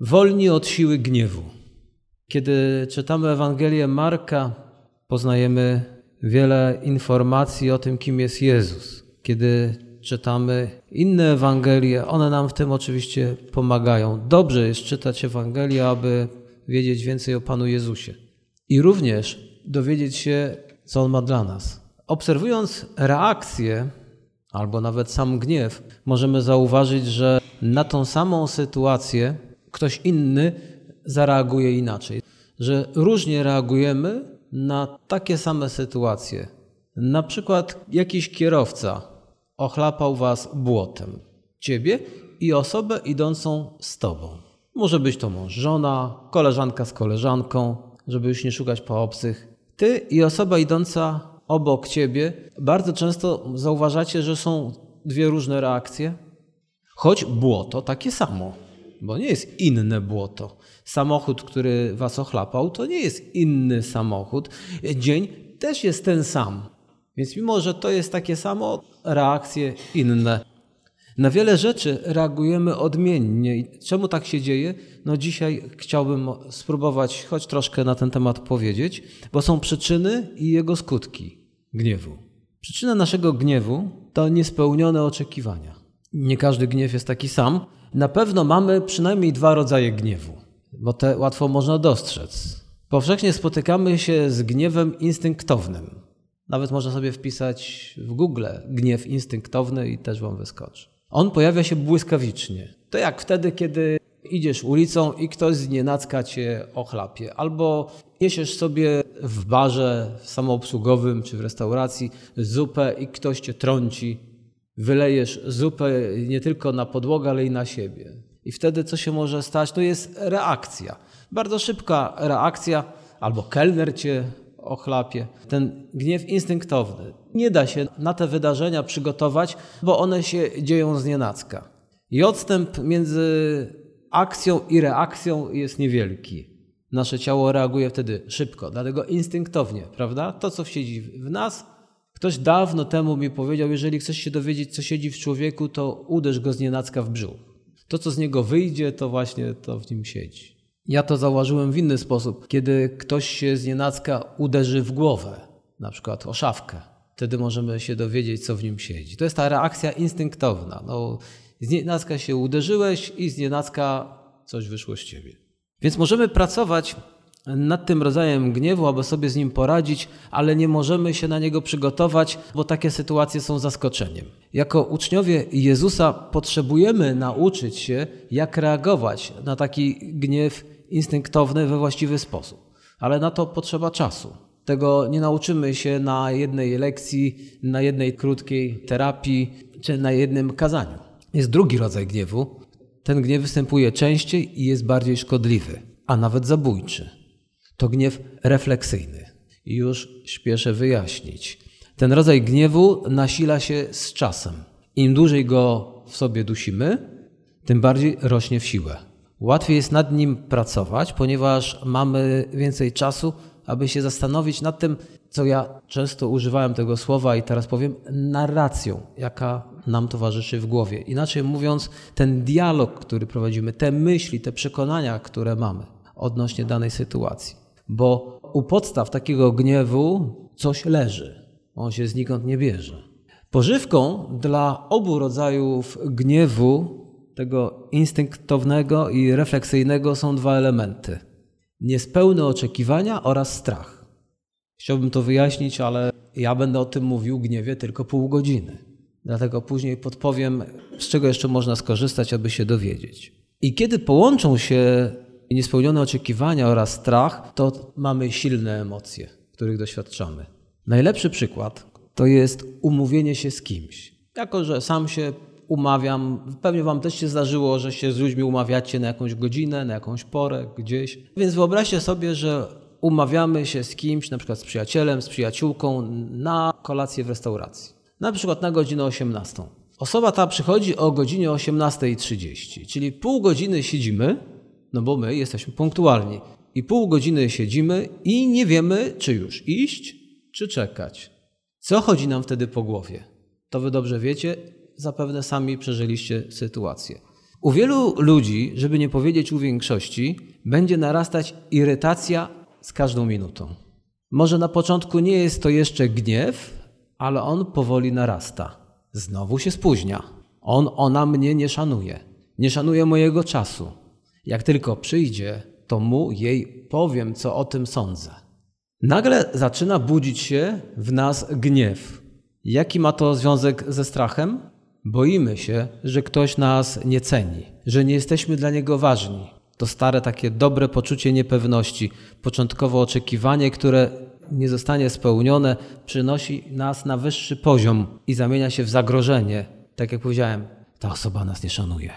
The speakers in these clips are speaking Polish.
wolni od siły gniewu. Kiedy czytamy Ewangelię Marka, poznajemy wiele informacji o tym, kim jest Jezus. Kiedy czytamy inne Ewangelie, one nam w tym oczywiście pomagają. Dobrze jest czytać Ewangelię, aby wiedzieć więcej o Panu Jezusie. I również dowiedzieć się, co On ma dla nas. Obserwując reakcję, albo nawet sam gniew, możemy zauważyć, że na tą samą sytuację ktoś inny zareaguje inaczej. Że różnie reagujemy na takie same sytuacje. Na przykład jakiś kierowca ochlapał was błotem, ciebie i osobę idącą z tobą. Może być to mąż, żona, koleżanka z koleżanką, żeby już nie szukać po obcych. Ty i osoba idąca obok ciebie bardzo często zauważacie, że są dwie różne reakcje, choć błoto takie samo, bo nie jest inne błoto. Samochód, który was ochlapał, to nie jest inny samochód. Dzień też jest ten sam. Więc mimo, że to jest takie samo, reakcje inne. Na wiele rzeczy reagujemy odmiennie. I czemu tak się dzieje? No dzisiaj chciałbym spróbować choć troszkę na ten temat powiedzieć, bo są przyczyny i jego skutki gniewu. Przyczyna naszego gniewu to niespełnione oczekiwania. Nie każdy gniew jest taki sam. Na pewno mamy przynajmniej dwa rodzaje gniewu, bo te łatwo można dostrzec. Powszechnie spotykamy się z gniewem instynktownym. Nawet można sobie wpisać w Google gniew instynktowny i też wam wyskoczy. On pojawia się błyskawicznie. To jak wtedy, kiedy idziesz ulicą i ktoś z nienacka cię ochlapie, albo niesiesz sobie w barze samoobsługowym czy w restauracji zupę i ktoś cię trąci, wylejesz zupę nie tylko na podłogę, ale i na siebie. I wtedy co się może stać? To jest reakcja. Bardzo szybka reakcja, albo kelner cię ochlapie. Ten gniew instynktowny. Nie da się na te wydarzenia przygotować, bo one się dzieją z nienacka. I odstęp między akcją i reakcją jest niewielki. Nasze ciało reaguje wtedy szybko, dlatego instynktownie, prawda? To, co siedzi w nas, ktoś dawno temu mi powiedział, jeżeli chcesz się dowiedzieć, co siedzi w człowieku, to uderz go z nienacka w brzuch. To, co z niego wyjdzie, to właśnie to w nim siedzi. Ja to zauważyłem w inny sposób. Kiedy ktoś się z nienacka uderzy w głowę, na przykład o szafkę, wtedy możemy się dowiedzieć, co w nim siedzi. To jest ta reakcja instynktowna. No, z nienacka się uderzyłeś i z nienacka coś wyszło z ciebie. Więc możemy pracować nad tym rodzajem gniewu, aby sobie z nim poradzić, ale nie możemy się na niego przygotować, bo takie sytuacje są zaskoczeniem. Jako uczniowie Jezusa potrzebujemy nauczyć się, jak reagować na taki gniew instynktowny we właściwy sposób. Ale na to potrzeba czasu. Tego nie nauczymy się na jednej lekcji, na jednej krótkiej terapii czy na jednym kazaniu. Jest drugi rodzaj gniewu. Ten gniew występuje częściej i jest bardziej szkodliwy, a nawet zabójczy. To gniew refleksyjny. Już śpieszę wyjaśnić. Ten rodzaj gniewu nasila się z czasem. Im dłużej go w sobie dusimy, tym bardziej rośnie w siłę. Łatwiej jest nad nim pracować, ponieważ mamy więcej czasu, aby się zastanowić nad tym, co ja często używałem tego słowa i teraz powiem, narracją, jaka nam towarzyszy w głowie. Inaczej mówiąc, ten dialog, który prowadzimy, te myśli, te przekonania, które mamy odnośnie danej sytuacji. Bo u podstaw takiego gniewu coś leży. On się znikąd nie bierze. Pożywką dla obu rodzajów gniewu tego instynktownego i refleksyjnego są dwa elementy: niespełne oczekiwania oraz strach. Chciałbym to wyjaśnić, ale ja będę o tym mówił gniewie tylko pół godziny. Dlatego później podpowiem, z czego jeszcze można skorzystać, aby się dowiedzieć. I kiedy połączą się niespełnione oczekiwania oraz strach, to mamy silne emocje, których doświadczamy. Najlepszy przykład to jest umówienie się z kimś. Jako, że sam się umawiam. Pewnie Wam też się zdarzyło, że się z ludźmi umawiacie na jakąś godzinę, na jakąś porę, gdzieś. Więc wyobraźcie sobie, że umawiamy się z kimś, na przykład z przyjacielem, z przyjaciółką, na kolację w restauracji. Na przykład na godzinę 18. Osoba ta przychodzi o godzinie 18.30, czyli pół godziny siedzimy, no bo my jesteśmy punktualni. I pół godziny siedzimy i nie wiemy, czy już iść, czy czekać. Co chodzi nam wtedy po głowie? To wy dobrze wiecie, zapewne sami przeżyliście sytuację. U wielu ludzi, żeby nie powiedzieć u większości, będzie narastać irytacja z każdą minutą. Może na początku nie jest to jeszcze gniew, ale on powoli narasta. Znowu się spóźnia. On, ona mnie nie szanuje. Nie szanuje mojego czasu. Jak tylko przyjdzie, to mu jej powiem, co o tym sądzę. Nagle zaczyna budzić się w nas gniew. Jaki ma to związek ze strachem? Boimy się, że ktoś nas nie ceni, że nie jesteśmy dla niego ważni. To stare takie dobre poczucie niepewności, początkowe oczekiwanie, które nie zostanie spełnione, przynosi nas na wyższy poziom i zamienia się w zagrożenie. Tak jak powiedziałem, ta osoba nas nie szanuje,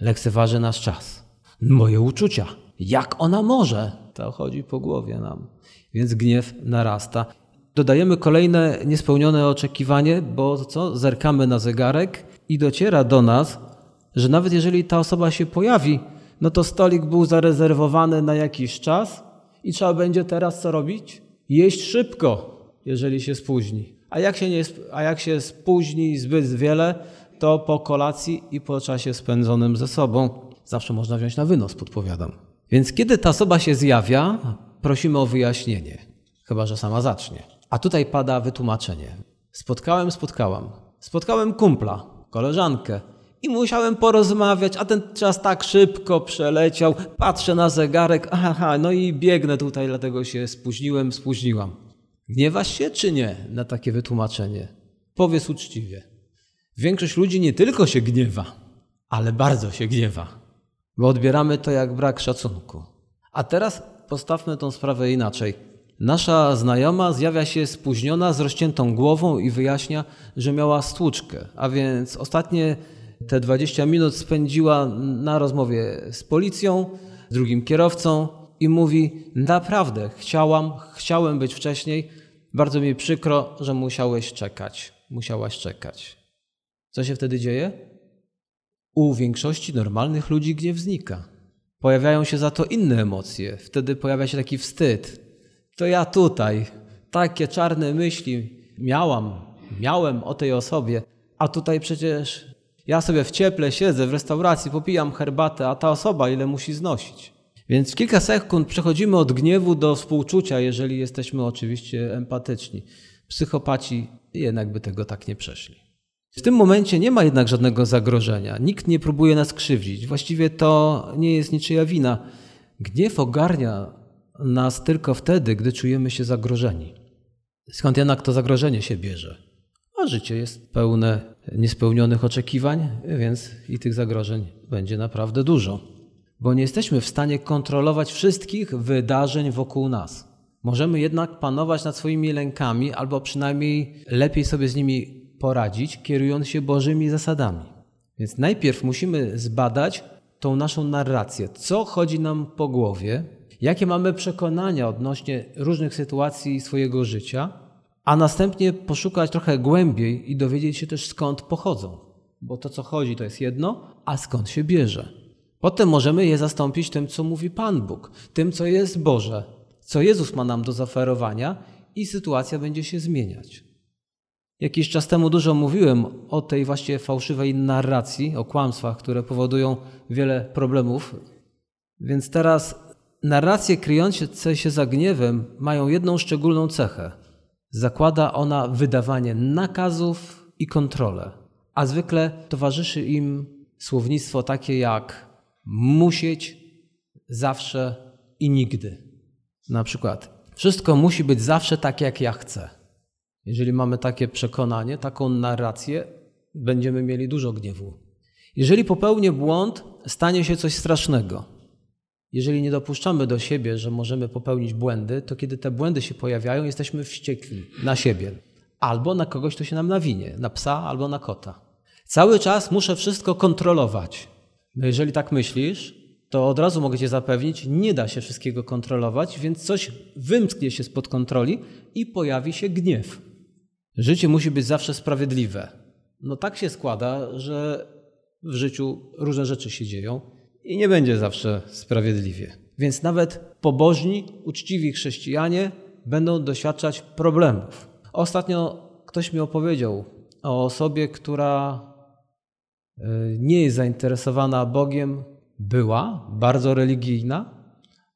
lekceważy nasz czas, moje uczucia. Jak ona może? To chodzi po głowie nam. Więc gniew narasta. Dodajemy kolejne niespełnione oczekiwanie, bo co? Zerkamy na zegarek i dociera do nas, że nawet jeżeli ta osoba się pojawi, no to stolik był zarezerwowany na jakiś czas i trzeba będzie teraz co robić? Jeść szybko, jeżeli się spóźni. A jak się, nie, a jak się spóźni zbyt wiele, to po kolacji i po czasie spędzonym ze sobą zawsze można wziąć na wynos, podpowiadam. Więc kiedy ta osoba się zjawia, prosimy o wyjaśnienie, chyba że sama zacznie. A tutaj pada wytłumaczenie. Spotkałem, spotkałam. Spotkałem kumpla, koleżankę i musiałem porozmawiać, a ten czas tak szybko przeleciał. Patrzę na zegarek, aha, no i biegnę tutaj, dlatego się spóźniłem, spóźniłam. Gniewasz się czy nie na takie wytłumaczenie? Powiedz uczciwie. Większość ludzi nie tylko się gniewa, ale bardzo się gniewa, bo odbieramy to jak brak szacunku. A teraz postawmy tą sprawę inaczej. Nasza znajoma zjawia się spóźniona, z rozciętą głową i wyjaśnia, że miała stłuczkę, a więc ostatnie te 20 minut spędziła na rozmowie z policją, z drugim kierowcą i mówi: Naprawdę, chciałam, chciałem być wcześniej, bardzo mi przykro, że musiałeś czekać, musiałaś czekać. Co się wtedy dzieje? U większości normalnych ludzi gniew znika. Pojawiają się za to inne emocje. Wtedy pojawia się taki wstyd. To ja tutaj takie czarne myśli miałam, miałem o tej osobie, a tutaj przecież ja sobie w cieple siedzę w restauracji, popijam herbatę, a ta osoba ile musi znosić. Więc w kilka sekund przechodzimy od gniewu do współczucia, jeżeli jesteśmy oczywiście empatyczni. Psychopaci jednak by tego tak nie przeszli. W tym momencie nie ma jednak żadnego zagrożenia. Nikt nie próbuje nas krzywdzić. Właściwie to nie jest niczyja wina. Gniew ogarnia nas tylko wtedy, gdy czujemy się zagrożeni. Skąd jednak to zagrożenie się bierze? A życie jest pełne niespełnionych oczekiwań, więc i tych zagrożeń będzie naprawdę dużo. Bo nie jesteśmy w stanie kontrolować wszystkich wydarzeń wokół nas. Możemy jednak panować nad swoimi lękami, albo przynajmniej lepiej sobie z nimi poradzić, kierując się Bożymi zasadami. Więc najpierw musimy zbadać tą naszą narrację, co chodzi nam po głowie, jakie mamy przekonania odnośnie różnych sytuacji swojego życia, a następnie poszukać trochę głębiej i dowiedzieć się też skąd pochodzą. Bo to, co chodzi, to jest jedno, a skąd się bierze. Potem możemy je zastąpić tym, co mówi Pan Bóg, tym, co jest Boże, co Jezus ma nam do zaoferowania i sytuacja będzie się zmieniać. Jakiś czas temu dużo mówiłem o tej właśnie fałszywej narracji, o kłamstwach, które powodują wiele problemów. Więc teraz narracje kryjące się za gniewem mają jedną szczególną cechę. Zakłada ona wydawanie nakazów i kontrolę, a zwykle towarzyszy im słownictwo takie jak musieć, zawsze i nigdy. Na przykład, wszystko musi być zawsze tak, jak ja chcę. Jeżeli mamy takie przekonanie, taką narrację, będziemy mieli dużo gniewu. Jeżeli popełnię błąd, stanie się coś strasznego. Jeżeli nie dopuszczamy do siebie, że możemy popełnić błędy, to kiedy te błędy się pojawiają, jesteśmy wściekli na siebie albo na kogoś, kto się nam nawinie, na psa albo na kota. Cały czas muszę wszystko kontrolować. No jeżeli tak myślisz, to od razu mogę Cię zapewnić, nie da się wszystkiego kontrolować, więc coś wymsknie się spod kontroli i pojawi się gniew. Życie musi być zawsze sprawiedliwe. No tak się składa, że w życiu różne rzeczy się dzieją i nie będzie zawsze sprawiedliwie. Więc nawet pobożni, uczciwi chrześcijanie będą doświadczać problemów. Ostatnio ktoś mi opowiedział o osobie, która nie jest zainteresowana Bogiem, była bardzo religijna,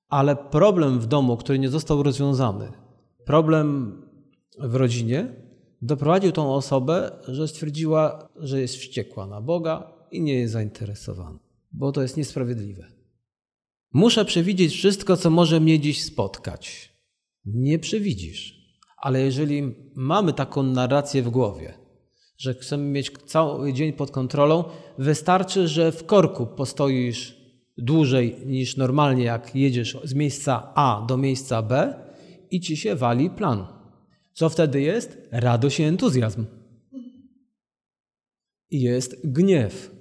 ale problem w domu, który nie został rozwiązany, problem w rodzinie, doprowadził tą osobę, że stwierdziła, że jest wściekła na Boga i nie jest zainteresowana, bo to jest niesprawiedliwe. Muszę przewidzieć wszystko, co może mnie dziś spotkać. Nie przewidzisz. Ale jeżeli mamy taką narrację w głowie, że chcemy mieć cały dzień pod kontrolą, wystarczy, że w korku postoisz dłużej niż normalnie, jak jedziesz z miejsca A do miejsca B i ci się wali plan. Co wtedy jest? Radość i entuzjazm. I jest gniew.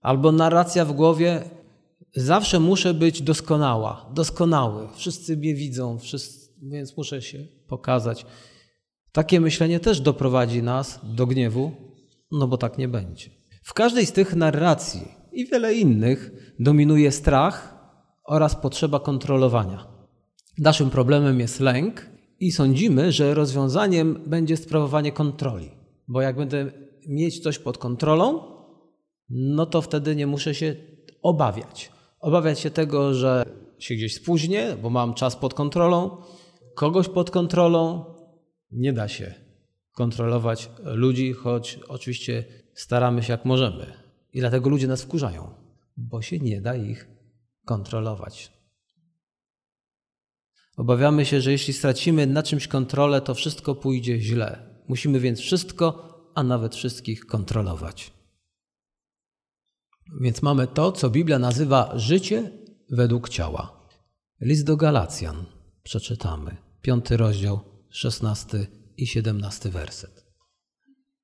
Albo narracja w głowie, zawsze muszę być doskonała, doskonały. Wszyscy mnie widzą, wszyscy, więc muszę się pokazać. Takie myślenie też doprowadzi nas do gniewu, no bo tak nie będzie. W każdej z tych narracji i wiele innych dominuje strach oraz potrzeba kontrolowania. Naszym problemem jest lęk i sądzimy, że rozwiązaniem będzie sprawowanie kontroli, bo jak będę mieć coś pod kontrolą, no to wtedy nie muszę się obawiać. Obawiać się tego, że się gdzieś spóźnię, bo mam czas pod kontrolą, kogoś pod kontrolą. Nie da się kontrolować ludzi, choć oczywiście staramy się jak możemy. I dlatego ludzie nas wkurzają, bo się nie da ich kontrolować. Obawiamy się, że jeśli stracimy na czymś kontrolę, to wszystko pójdzie źle. Musimy więc wszystko, a nawet wszystkich kontrolować. Więc mamy to, co Biblia nazywa życie według ciała. List do Galacjan przeczytamy, piąty rozdział, szesnasty i siedemnasty werset.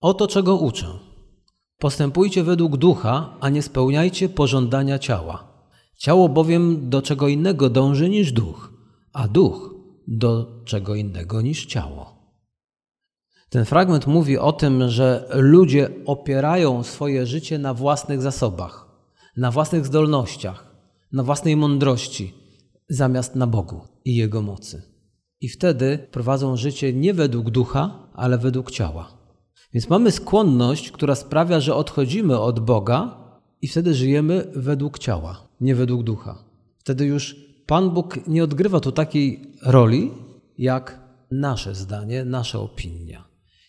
Oto czego uczę. Postępujcie według ducha, a nie spełniajcie pożądania ciała. Ciało bowiem do czego innego dąży niż duch, a duch do czego innego niż ciało. Ten fragment mówi o tym, że ludzie opierają swoje życie na własnych zasobach, na własnych zdolnościach, na własnej mądrości, zamiast na Bogu i Jego mocy. I wtedy prowadzą życie nie według ducha, ale według ciała. Więc mamy skłonność, która sprawia, że odchodzimy od Boga i wtedy żyjemy według ciała, nie według ducha. Wtedy już Pan Bóg nie odgrywa tu takiej roli, jak nasze zdanie, nasza opinia.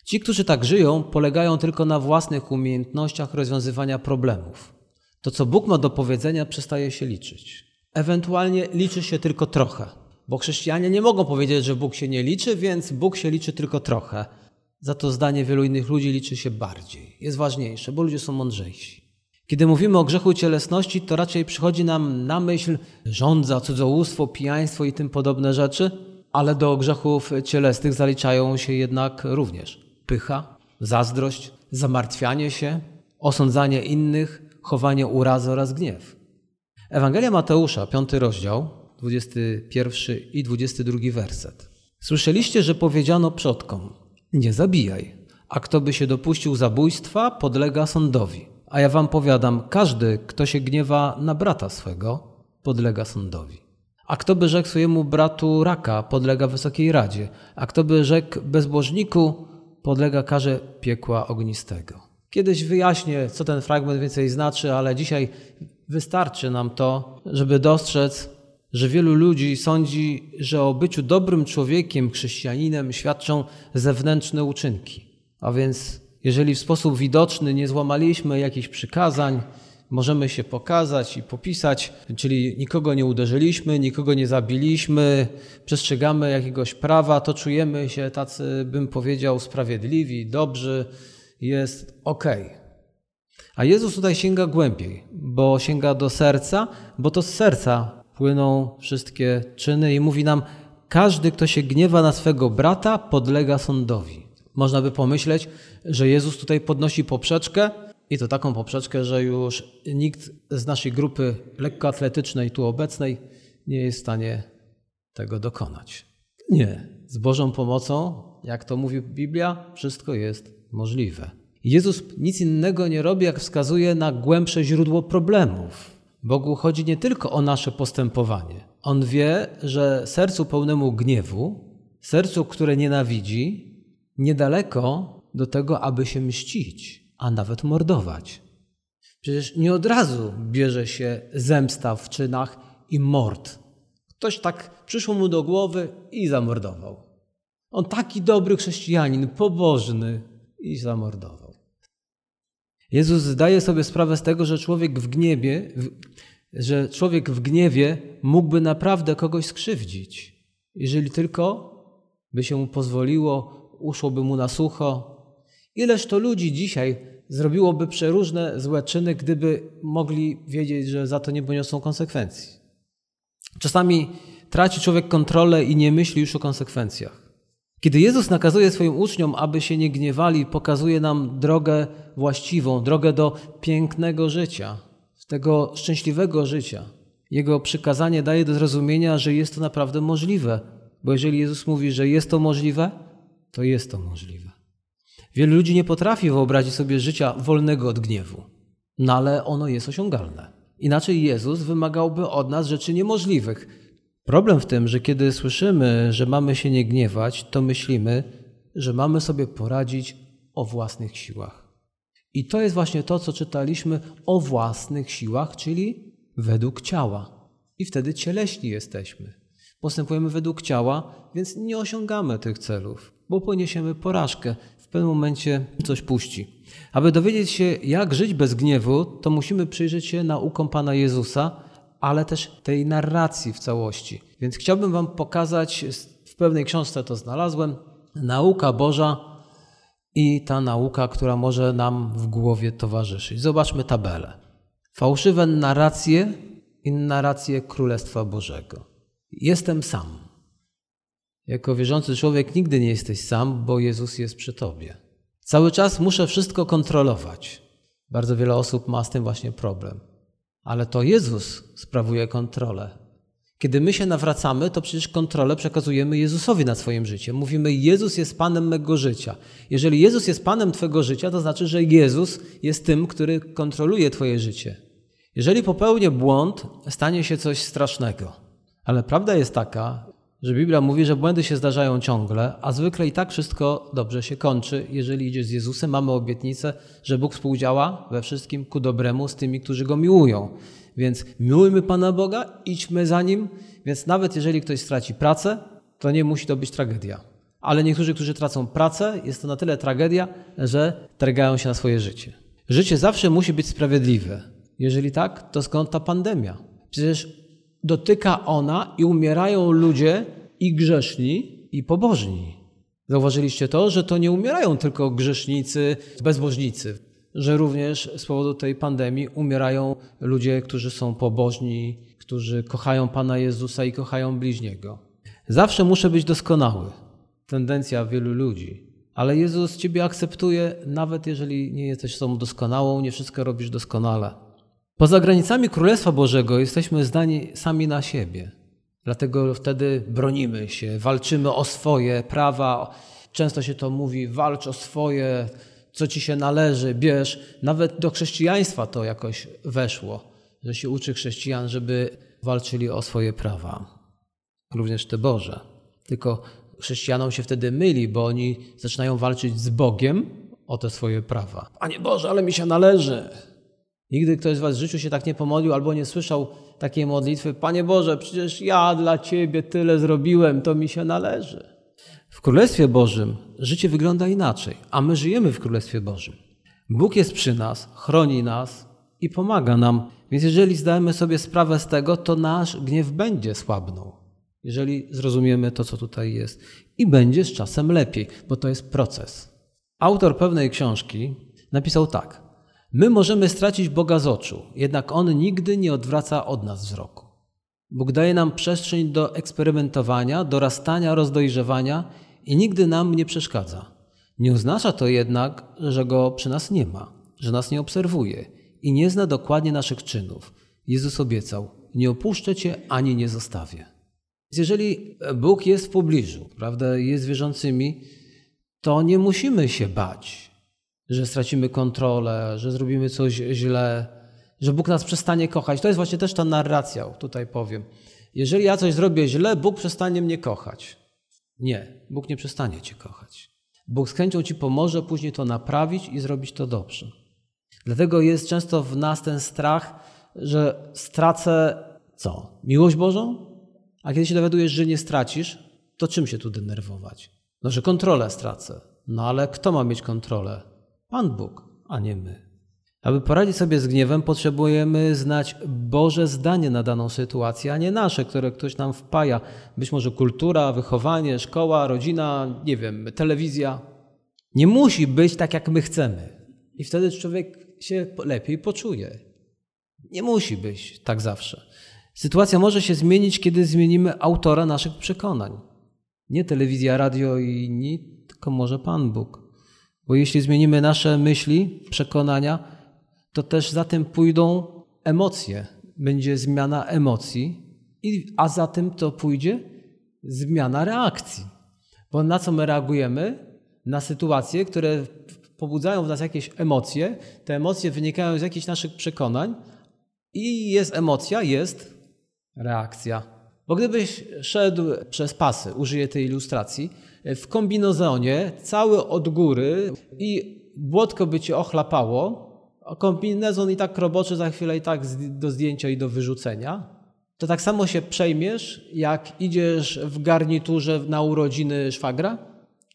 Ci, którzy tak żyją, polegają tylko na własnych umiejętnościach rozwiązywania problemów. To, co Bóg ma do powiedzenia, przestaje się liczyć. Ewentualnie liczy się tylko trochę, bo chrześcijanie nie mogą powiedzieć, że Bóg się nie liczy, więc Bóg się liczy tylko trochę. Za to zdanie wielu innych ludzi liczy się bardziej, jest ważniejsze, bo ludzie są mądrzejsi. Kiedy mówimy o grzechu cielesności, to raczej przychodzi nam na myśl żądza, cudzołóstwo, pijaństwo i tym podobne rzeczy, ale do grzechów cielesnych zaliczają się jednak również pycha, zazdrość, zamartwianie się, osądzanie innych, chowanie urazy oraz gniew. Ewangelia Mateusza, piąty rozdział, 21 i 22 werset. Słyszeliście, że powiedziano przodkom, nie zabijaj, a kto by się dopuścił zabójstwa, podlega sądowi. A ja wam powiadam, każdy, kto się gniewa na brata swego, podlega sądowi. A kto by rzekł swojemu bratu raka, podlega wysokiej radzie. A kto by rzekł bezbożniku, podlega karze piekła ognistego. Kiedyś wyjaśnię, co ten fragment więcej znaczy, ale dzisiaj wystarczy nam to, żeby dostrzec, że wielu ludzi sądzi, że o byciu dobrym człowiekiem, chrześcijaninem świadczą zewnętrzne uczynki. A więc, jeżeli w sposób widoczny nie złamaliśmy jakichś przykazań, możemy się pokazać i popisać, czyli nikogo nie uderzyliśmy, nikogo nie zabiliśmy, przestrzegamy jakiegoś prawa, to czujemy się tacy, bym powiedział, sprawiedliwi, dobrzy, jest ok. A Jezus tutaj sięga głębiej, bo sięga do serca, bo to z serca płyną wszystkie czyny i mówi nam, każdy, kto się gniewa na swego brata, podlega sądowi. Można by pomyśleć, że Jezus tutaj podnosi poprzeczkę, i to taką poprzeczkę, że już nikt z naszej grupy lekkoatletycznej tu obecnej nie jest w stanie tego dokonać. Nie. Z Bożą pomocą, jak to mówi Biblia, wszystko jest możliwe. Jezus nic innego nie robi, jak wskazuje na głębsze źródło problemów. Bogu chodzi nie tylko o nasze postępowanie. On wie, że sercu pełnemu gniewu, sercu, które nienawidzi, niedaleko do tego, aby się mścić a nawet mordować. Przecież nie od razu bierze się zemsta w czynach i mord. Ktoś tak przyszło mu do głowy i zamordował. On taki dobry chrześcijanin, pobożny i zamordował. Jezus zdaje sobie sprawę z tego, że człowiek w gniewie, że człowiek w gniewie mógłby naprawdę kogoś skrzywdzić, jeżeli tylko by się mu pozwoliło, uszłoby mu na sucho. Ileż to ludzi dzisiaj zrobiłoby przeróżne złe czyny, gdyby mogli wiedzieć, że za to nie poniosą konsekwencji. Czasami traci człowiek kontrolę i nie myśli już o konsekwencjach. Kiedy Jezus nakazuje swoim uczniom, aby się nie gniewali, pokazuje nam drogę właściwą, drogę do pięknego życia, tego szczęśliwego życia. Jego przykazanie daje do zrozumienia, że jest to naprawdę możliwe, bo jeżeli Jezus mówi, że jest to możliwe, to jest to możliwe. Wielu ludzi nie potrafi wyobrazić sobie życia wolnego od gniewu, no ale ono jest osiągalne. Inaczej Jezus wymagałby od nas rzeczy niemożliwych. Problem w tym, że kiedy słyszymy, że mamy się nie gniewać, to myślimy, że mamy sobie poradzić o własnych siłach. I to jest właśnie to, co czytaliśmy o własnych siłach, czyli według ciała. I wtedy cieleśni jesteśmy. Postępujemy według ciała, więc nie osiągamy tych celów, bo poniesiemy porażkę. W pewnym momencie coś puści. Aby dowiedzieć się, jak żyć bez gniewu, to musimy przyjrzeć się naukom Pana Jezusa, ale też tej narracji w całości. Więc chciałbym Wam pokazać, w pewnej książce to znalazłem, nauka Boża i ta nauka, która może nam w głowie towarzyszyć. Zobaczmy tabelę. Fałszywe narracje i narracje Królestwa Bożego. Jestem sam. Jako wierzący człowiek nigdy nie jesteś sam, bo Jezus jest przy tobie. Cały czas muszę wszystko kontrolować. Bardzo wiele osób ma z tym właśnie problem. Ale to Jezus sprawuje kontrolę. Kiedy my się nawracamy, to przecież kontrolę przekazujemy Jezusowi nad swoim życiem. Mówimy, Jezus jest Panem mego życia. Jeżeli Jezus jest Panem Twojego życia, to znaczy, że Jezus jest tym, który kontroluje Twoje życie. Jeżeli popełnię błąd, stanie się coś strasznego. Ale prawda jest taka, że Biblia mówi, że błędy się zdarzają ciągle, a zwykle i tak wszystko dobrze się kończy. Jeżeli idzie z Jezusem, mamy obietnicę, że Bóg współdziała we wszystkim ku dobremu z tymi, którzy Go miłują. Więc miłujmy Pana Boga, idźmy za Nim, więc nawet jeżeli ktoś straci pracę, to nie musi to być tragedia. Ale niektórzy, którzy tracą pracę, jest to na tyle tragedia, że targają się na swoje życie. Życie zawsze musi być sprawiedliwe. Jeżeli tak, to skąd ta pandemia? Przecież dotyka ona i umierają ludzie i grzeszni, i pobożni. Zauważyliście to, że to nie umierają tylko grzesznicy, bezbożnicy że również z powodu tej pandemii umierają ludzie, którzy są pobożni, którzy kochają Pana Jezusa i kochają bliźniego. Zawsze muszę być doskonały. Tendencja wielu ludzi. Ale Jezus Ciebie akceptuje, nawet jeżeli nie jesteś sobą doskonałą, nie wszystko robisz doskonale. Poza granicami Królestwa Bożego jesteśmy zdani sami na siebie. Dlatego wtedy bronimy się, walczymy o swoje prawa. Często się to mówi: walcz o swoje, co ci się należy, bierz. Nawet do chrześcijaństwa to jakoś weszło, że się uczy chrześcijan, żeby walczyli o swoje prawa, również te Boże. Tylko chrześcijanom się wtedy myli, bo oni zaczynają walczyć z Bogiem o te swoje prawa. Panie Boże, ale mi się należy. Nigdy ktoś z Was w życiu się tak nie pomodlił albo nie słyszał takiej modlitwy: Panie Boże, przecież ja dla Ciebie tyle zrobiłem, to mi się należy. W Królestwie Bożym życie wygląda inaczej, a my żyjemy w Królestwie Bożym. Bóg jest przy nas, chroni nas i pomaga nam, więc jeżeli zdajemy sobie sprawę z tego, to nasz gniew będzie słabnął. Jeżeli zrozumiemy to, co tutaj jest, i będzie z czasem lepiej, bo to jest proces. Autor pewnej książki napisał tak: My możemy stracić Boga z oczu, jednak On nigdy nie odwraca od nas wzroku. Bóg daje nam przestrzeń do eksperymentowania, dorastania, rozdojrzewania i nigdy nam nie przeszkadza. Nie oznacza to jednak, że Go przy nas nie ma, że nas nie obserwuje i nie zna dokładnie naszych czynów. Jezus obiecał: Nie opuszczę Cię ani nie zostawię. Więc jeżeli Bóg jest w pobliżu, prawda, jest wierzącymi, to nie musimy się bać, że stracimy kontrolę, że zrobimy coś źle, że Bóg nas przestanie kochać. To jest właśnie też ta narracja, tutaj powiem. Jeżeli ja coś zrobię źle, Bóg przestanie mnie kochać. Nie, Bóg nie przestanie cię kochać. Bóg z chęcią ci pomoże później to naprawić i zrobić to dobrze. Dlatego jest często w nas ten strach, że stracę co? Miłość Bożą? A kiedy się dowiadujesz, że nie stracisz, to czym się tu denerwować? No, że kontrolę stracę. No ale kto ma mieć kontrolę? Pan Bóg, a nie my. Aby poradzić sobie z gniewem, potrzebujemy znać Boże zdanie na daną sytuację, a nie nasze, które ktoś nam wpaja. Być może kultura, wychowanie, szkoła, rodzina, nie wiem, telewizja. Nie musi być tak, jak my chcemy. I wtedy człowiek się lepiej poczuje. Nie musi być tak zawsze. Sytuacja może się zmienić, kiedy zmienimy autora naszych przekonań. Nie telewizja, radio i inni, tylko może Pan Bóg. Bo jeśli zmienimy nasze myśli, przekonania, to też za tym pójdą emocje. Będzie zmiana emocji, a za tym to pójdzie zmiana reakcji. Bo na co my reagujemy? Na sytuacje, które pobudzają w nas jakieś emocje. Te emocje wynikają z jakichś naszych przekonań i jest emocja, jest reakcja. Bo gdybyś szedł przez pasy, użyję tej ilustracji, w kombinozonie, cały od góry i błotko by cię ochlapało, kombinezon i tak roboczy za chwilę i tak do zdjęcia i do wyrzucenia, to tak samo się przejmiesz, jak idziesz w garniturze na urodziny szwagra?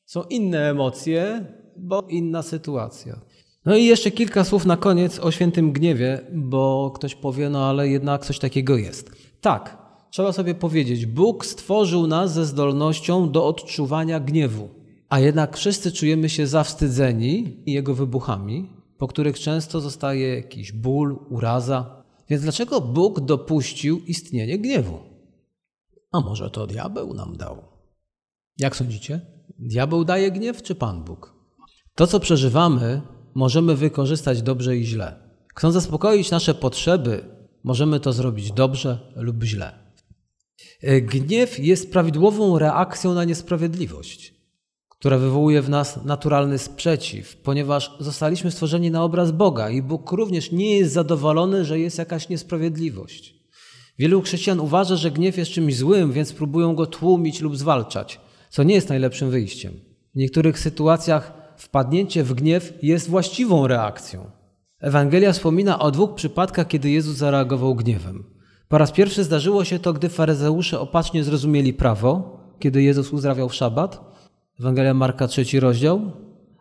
Są inne emocje, bo inna sytuacja. No i jeszcze kilka słów na koniec o świętym gniewie, bo ktoś powie, no ale jednak coś takiego jest. Tak, trzeba sobie powiedzieć, Bóg stworzył nas ze zdolnością do odczuwania gniewu, a jednak wszyscy czujemy się zawstydzeni jego wybuchami, po których często zostaje jakiś ból, uraza. Więc dlaczego Bóg dopuścił istnienie gniewu? A może to diabeł nam dał? Jak sądzicie? Diabeł daje gniew czy Pan Bóg? To, co przeżywamy, możemy wykorzystać dobrze i źle. Chcąc zaspokoić nasze potrzeby, możemy to zrobić dobrze lub źle. Gniew jest prawidłową reakcją na niesprawiedliwość która wywołuje w nas naturalny sprzeciw, ponieważ zostaliśmy stworzeni na obraz Boga i Bóg również nie jest zadowolony, że jest jakaś niesprawiedliwość. Wielu chrześcijan uważa, że gniew jest czymś złym, więc próbują go tłumić lub zwalczać, co nie jest najlepszym wyjściem. W niektórych sytuacjach wpadnięcie w gniew jest właściwą reakcją. Ewangelia wspomina o dwóch przypadkach, kiedy Jezus zareagował gniewem. Po raz pierwszy zdarzyło się to, gdy faryzeusze opacznie zrozumieli prawo, kiedy Jezus uzdrawiał w szabat, Ewangelia Marka, trzeci rozdział.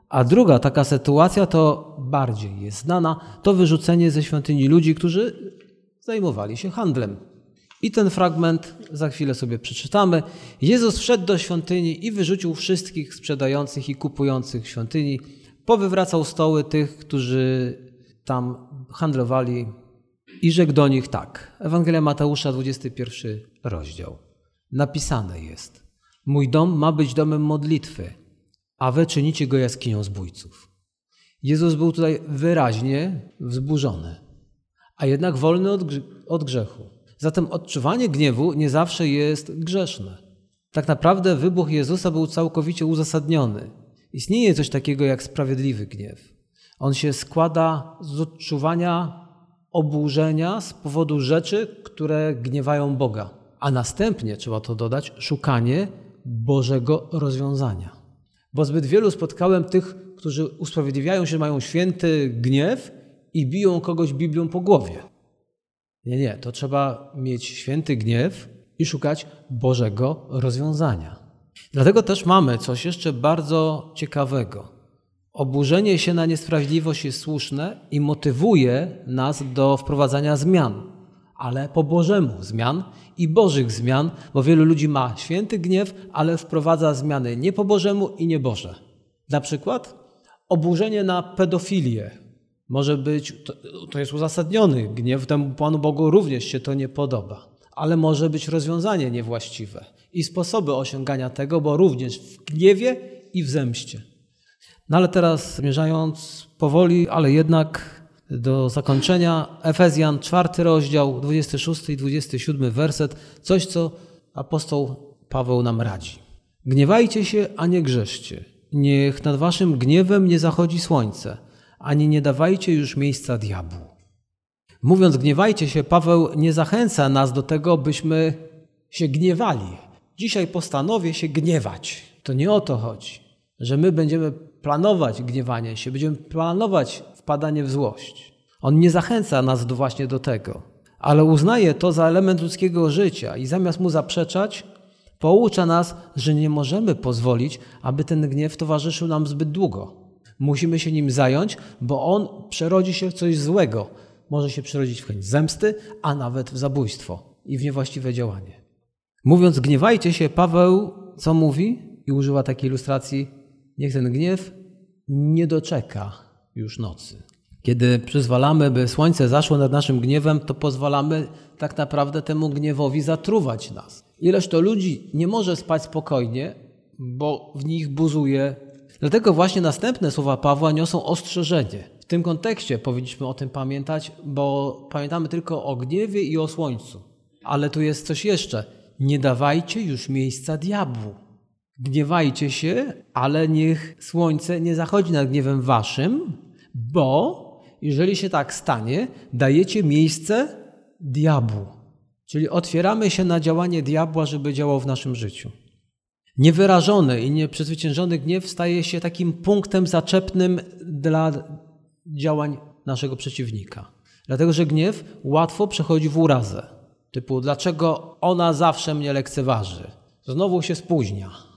A druga taka sytuacja to bardziej jest znana, to wyrzucenie ze świątyni ludzi, którzy zajmowali się handlem. I ten fragment za chwilę sobie przeczytamy. Jezus wszedł do świątyni i wyrzucił wszystkich sprzedających i kupujących świątyni. Powywracał stoły tych, którzy tam handlowali i rzekł do nich tak. Ewangelia Mateusza, 21 rozdział. Napisane jest. Mój dom ma być domem modlitwy, a wy czynicie go jaskinią zbójców. Jezus był tutaj wyraźnie wzburzony, a jednak wolny od, od grzechu. Zatem odczuwanie gniewu nie zawsze jest grzeszne. Tak naprawdę wybuch Jezusa był całkowicie uzasadniony. Istnieje coś takiego jak sprawiedliwy gniew. On się składa z odczuwania oburzenia z powodu rzeczy, które gniewają Boga. A następnie, trzeba to dodać, szukanie Bożego rozwiązania. Bo zbyt wielu spotkałem tych, którzy usprawiedliwiają się, że mają święty gniew i biją kogoś Biblią po głowie. Nie, nie, to trzeba mieć święty gniew i szukać Bożego rozwiązania. Dlatego też mamy coś jeszcze bardzo ciekawego. Oburzenie się na niesprawiedliwość jest słuszne i motywuje nas do wprowadzania zmian ale po Bożemu zmian i Bożych zmian, bo wielu ludzi ma święty gniew, ale wprowadza zmiany nie po Bożemu i nie Boże. Na przykład oburzenie na pedofilię. Może być, to, to jest uzasadniony gniew, temu Panu Bogu również się to nie podoba, ale może być rozwiązanie niewłaściwe i sposoby osiągania tego, bo również w gniewie i w zemście. No ale teraz zmierzając powoli, ale jednak do zakończenia Efezjan, czwarty rozdział, 26 i 27 werset, coś, co apostoł Paweł nam radzi. Gniewajcie się, a nie grzeszcie. Niech nad waszym gniewem nie zachodzi słońce, ani nie dawajcie już miejsca diabłu. Mówiąc gniewajcie się, Paweł nie zachęca nas do tego, byśmy się gniewali. Dzisiaj postanowię się gniewać. To nie o to chodzi, że my będziemy planować gniewanie się, będziemy planować wpadanie w złość. On nie zachęca nas do, właśnie do tego, ale uznaje to za element ludzkiego życia i zamiast mu zaprzeczać, poucza nas, że nie możemy pozwolić, aby ten gniew towarzyszył nam zbyt długo. Musimy się nim zająć, bo on przerodzi się w coś złego. Może się przerodzić w chęć zemsty, a nawet w zabójstwo i w niewłaściwe działanie. Mówiąc gniewajcie się, Paweł co mówi? I używa takiej ilustracji: niech ten gniew nie doczeka już nocy. Kiedy przyzwalamy, by słońce zaszło nad naszym gniewem, to pozwalamy tak naprawdę temu gniewowi zatruwać nas. Ileż to ludzi nie może spać spokojnie, bo w nich buzuje. Dlatego właśnie następne słowa Pawła niosą ostrzeżenie. W tym kontekście powinniśmy o tym pamiętać, bo pamiętamy tylko o gniewie i o słońcu. Ale tu jest coś jeszcze. Nie dawajcie już miejsca diabłu. Gniewajcie się, ale niech słońce nie zachodzi nad gniewem waszym, bo jeżeli się tak stanie, dajecie miejsce diabłu. Czyli otwieramy się na działanie diabła, żeby działał w naszym życiu. Niewyrażony i nieprzezwyciężony gniew staje się takim punktem zaczepnym dla działań naszego przeciwnika. Dlatego, że gniew łatwo przechodzi w urazę. Typu, dlaczego ona zawsze mnie lekceważy? Znowu się spóźnia.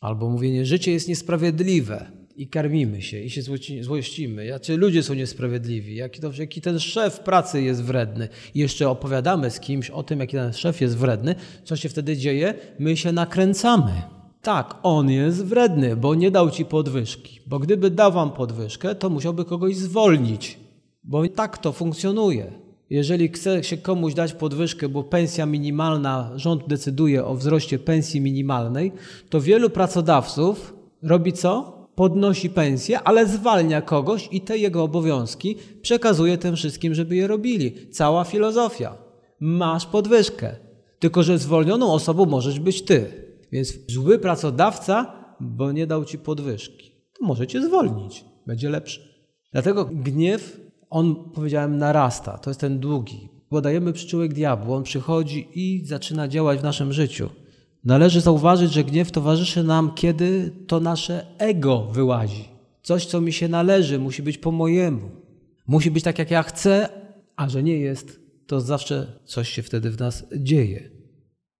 Albo mówienie, życie jest niesprawiedliwe i karmimy się i się złościmy. Jacy ludzie są niesprawiedliwi, jaki, to, jaki ten szef pracy jest wredny. I jeszcze opowiadamy z kimś o tym, jaki ten szef jest wredny. Co się wtedy dzieje? My się nakręcamy. Tak, on jest wredny, bo nie dał ci podwyżki. Bo gdyby dał wam podwyżkę, to musiałby kogoś zwolnić. Bo tak to funkcjonuje. Jeżeli chce się komuś dać podwyżkę, bo pensja minimalna, rząd decyduje o wzroście pensji minimalnej, to wielu pracodawców robi co? Podnosi pensję, ale zwalnia kogoś i te jego obowiązki przekazuje tym wszystkim, żeby je robili. Cała filozofia. Masz podwyżkę. Tylko, że zwolnioną osobą możesz być ty. Więc zły pracodawca, bo nie dał ci podwyżki, to może cię zwolnić. Będzie lepszy. Dlatego gniew on, powiedziałem, narasta. To jest ten długi. Bo dajemy przyczółek diabłu, on przychodzi i zaczyna działać w naszym życiu. Należy zauważyć, że gniew towarzyszy nam, kiedy to nasze ego wyłazi. Coś, co mi się należy, musi być po mojemu. Musi być tak, jak ja chcę, a że nie jest, to zawsze coś się wtedy w nas dzieje.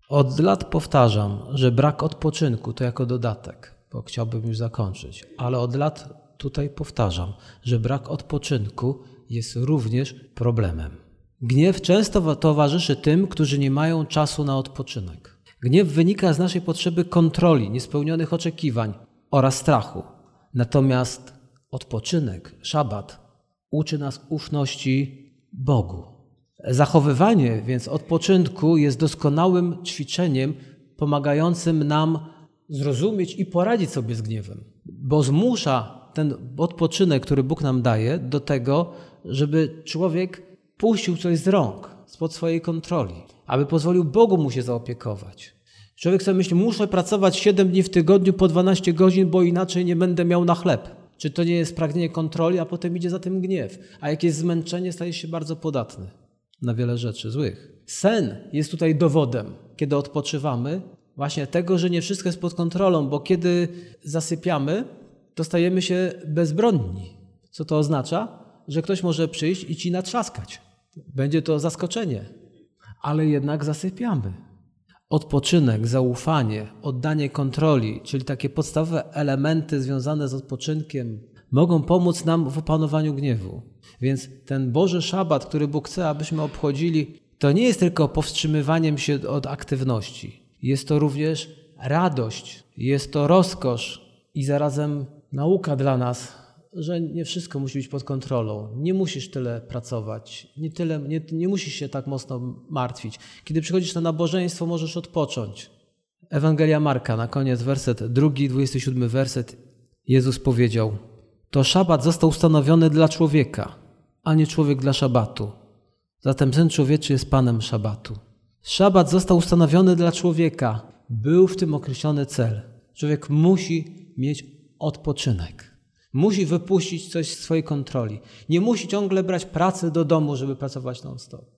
Od lat powtarzam, że brak odpoczynku to jako dodatek, bo chciałbym już zakończyć, ale od lat tutaj powtarzam, że brak odpoczynku jest również problemem. Gniew często towarzyszy tym, którzy nie mają czasu na odpoczynek. Gniew wynika z naszej potrzeby kontroli, niespełnionych oczekiwań oraz strachu. Natomiast odpoczynek, szabat, uczy nas ufności Bogu. Zachowywanie więc odpoczynku jest doskonałym ćwiczeniem pomagającym nam zrozumieć i poradzić sobie z gniewem, bo zmusza ten odpoczynek, który Bóg nam daje, do tego, żeby człowiek puścił coś z rąk, spod swojej kontroli, aby pozwolił Bogu mu się zaopiekować. Człowiek sobie myśli, muszę pracować 7 dni w tygodniu po 12 godzin, bo inaczej nie będę miał na chleb. Czy to nie jest pragnienie kontroli, a potem idzie za tym gniew? A jak jest zmęczenie, staje się bardzo podatny na wiele rzeczy złych. Sen jest tutaj dowodem, kiedy odpoczywamy, właśnie tego, że nie wszystko jest pod kontrolą, bo kiedy zasypiamy, to stajemy się bezbronni. Co to oznacza? Że ktoś może przyjść i ci natrzaskać. Będzie to zaskoczenie, ale jednak zasypiamy. Odpoczynek, zaufanie, oddanie kontroli, czyli takie podstawowe elementy związane z odpoczynkiem, mogą pomóc nam w opanowaniu gniewu. Więc ten Boży Szabat, który Bóg chce, abyśmy obchodzili, to nie jest tylko powstrzymywaniem się od aktywności. Jest to również radość, jest to rozkosz i zarazem nauka dla nas, że nie wszystko musi być pod kontrolą. Nie musisz tyle pracować, nie, tyle, nie, nie musisz się tak mocno martwić. Kiedy przychodzisz na nabożeństwo, możesz odpocząć. Ewangelia Marka, na koniec werset drugi, 27 werset. Jezus powiedział: To szabat został ustanowiony dla człowieka, a nie człowiek dla szabatu. Zatem syn człowieczy jest panem szabatu. Szabat został ustanowiony dla człowieka. Był w tym określony cel. Człowiek musi mieć odpoczynek. Musi wypuścić coś z swojej kontroli. Nie musi ciągle brać pracy do domu, żeby pracować non-stop.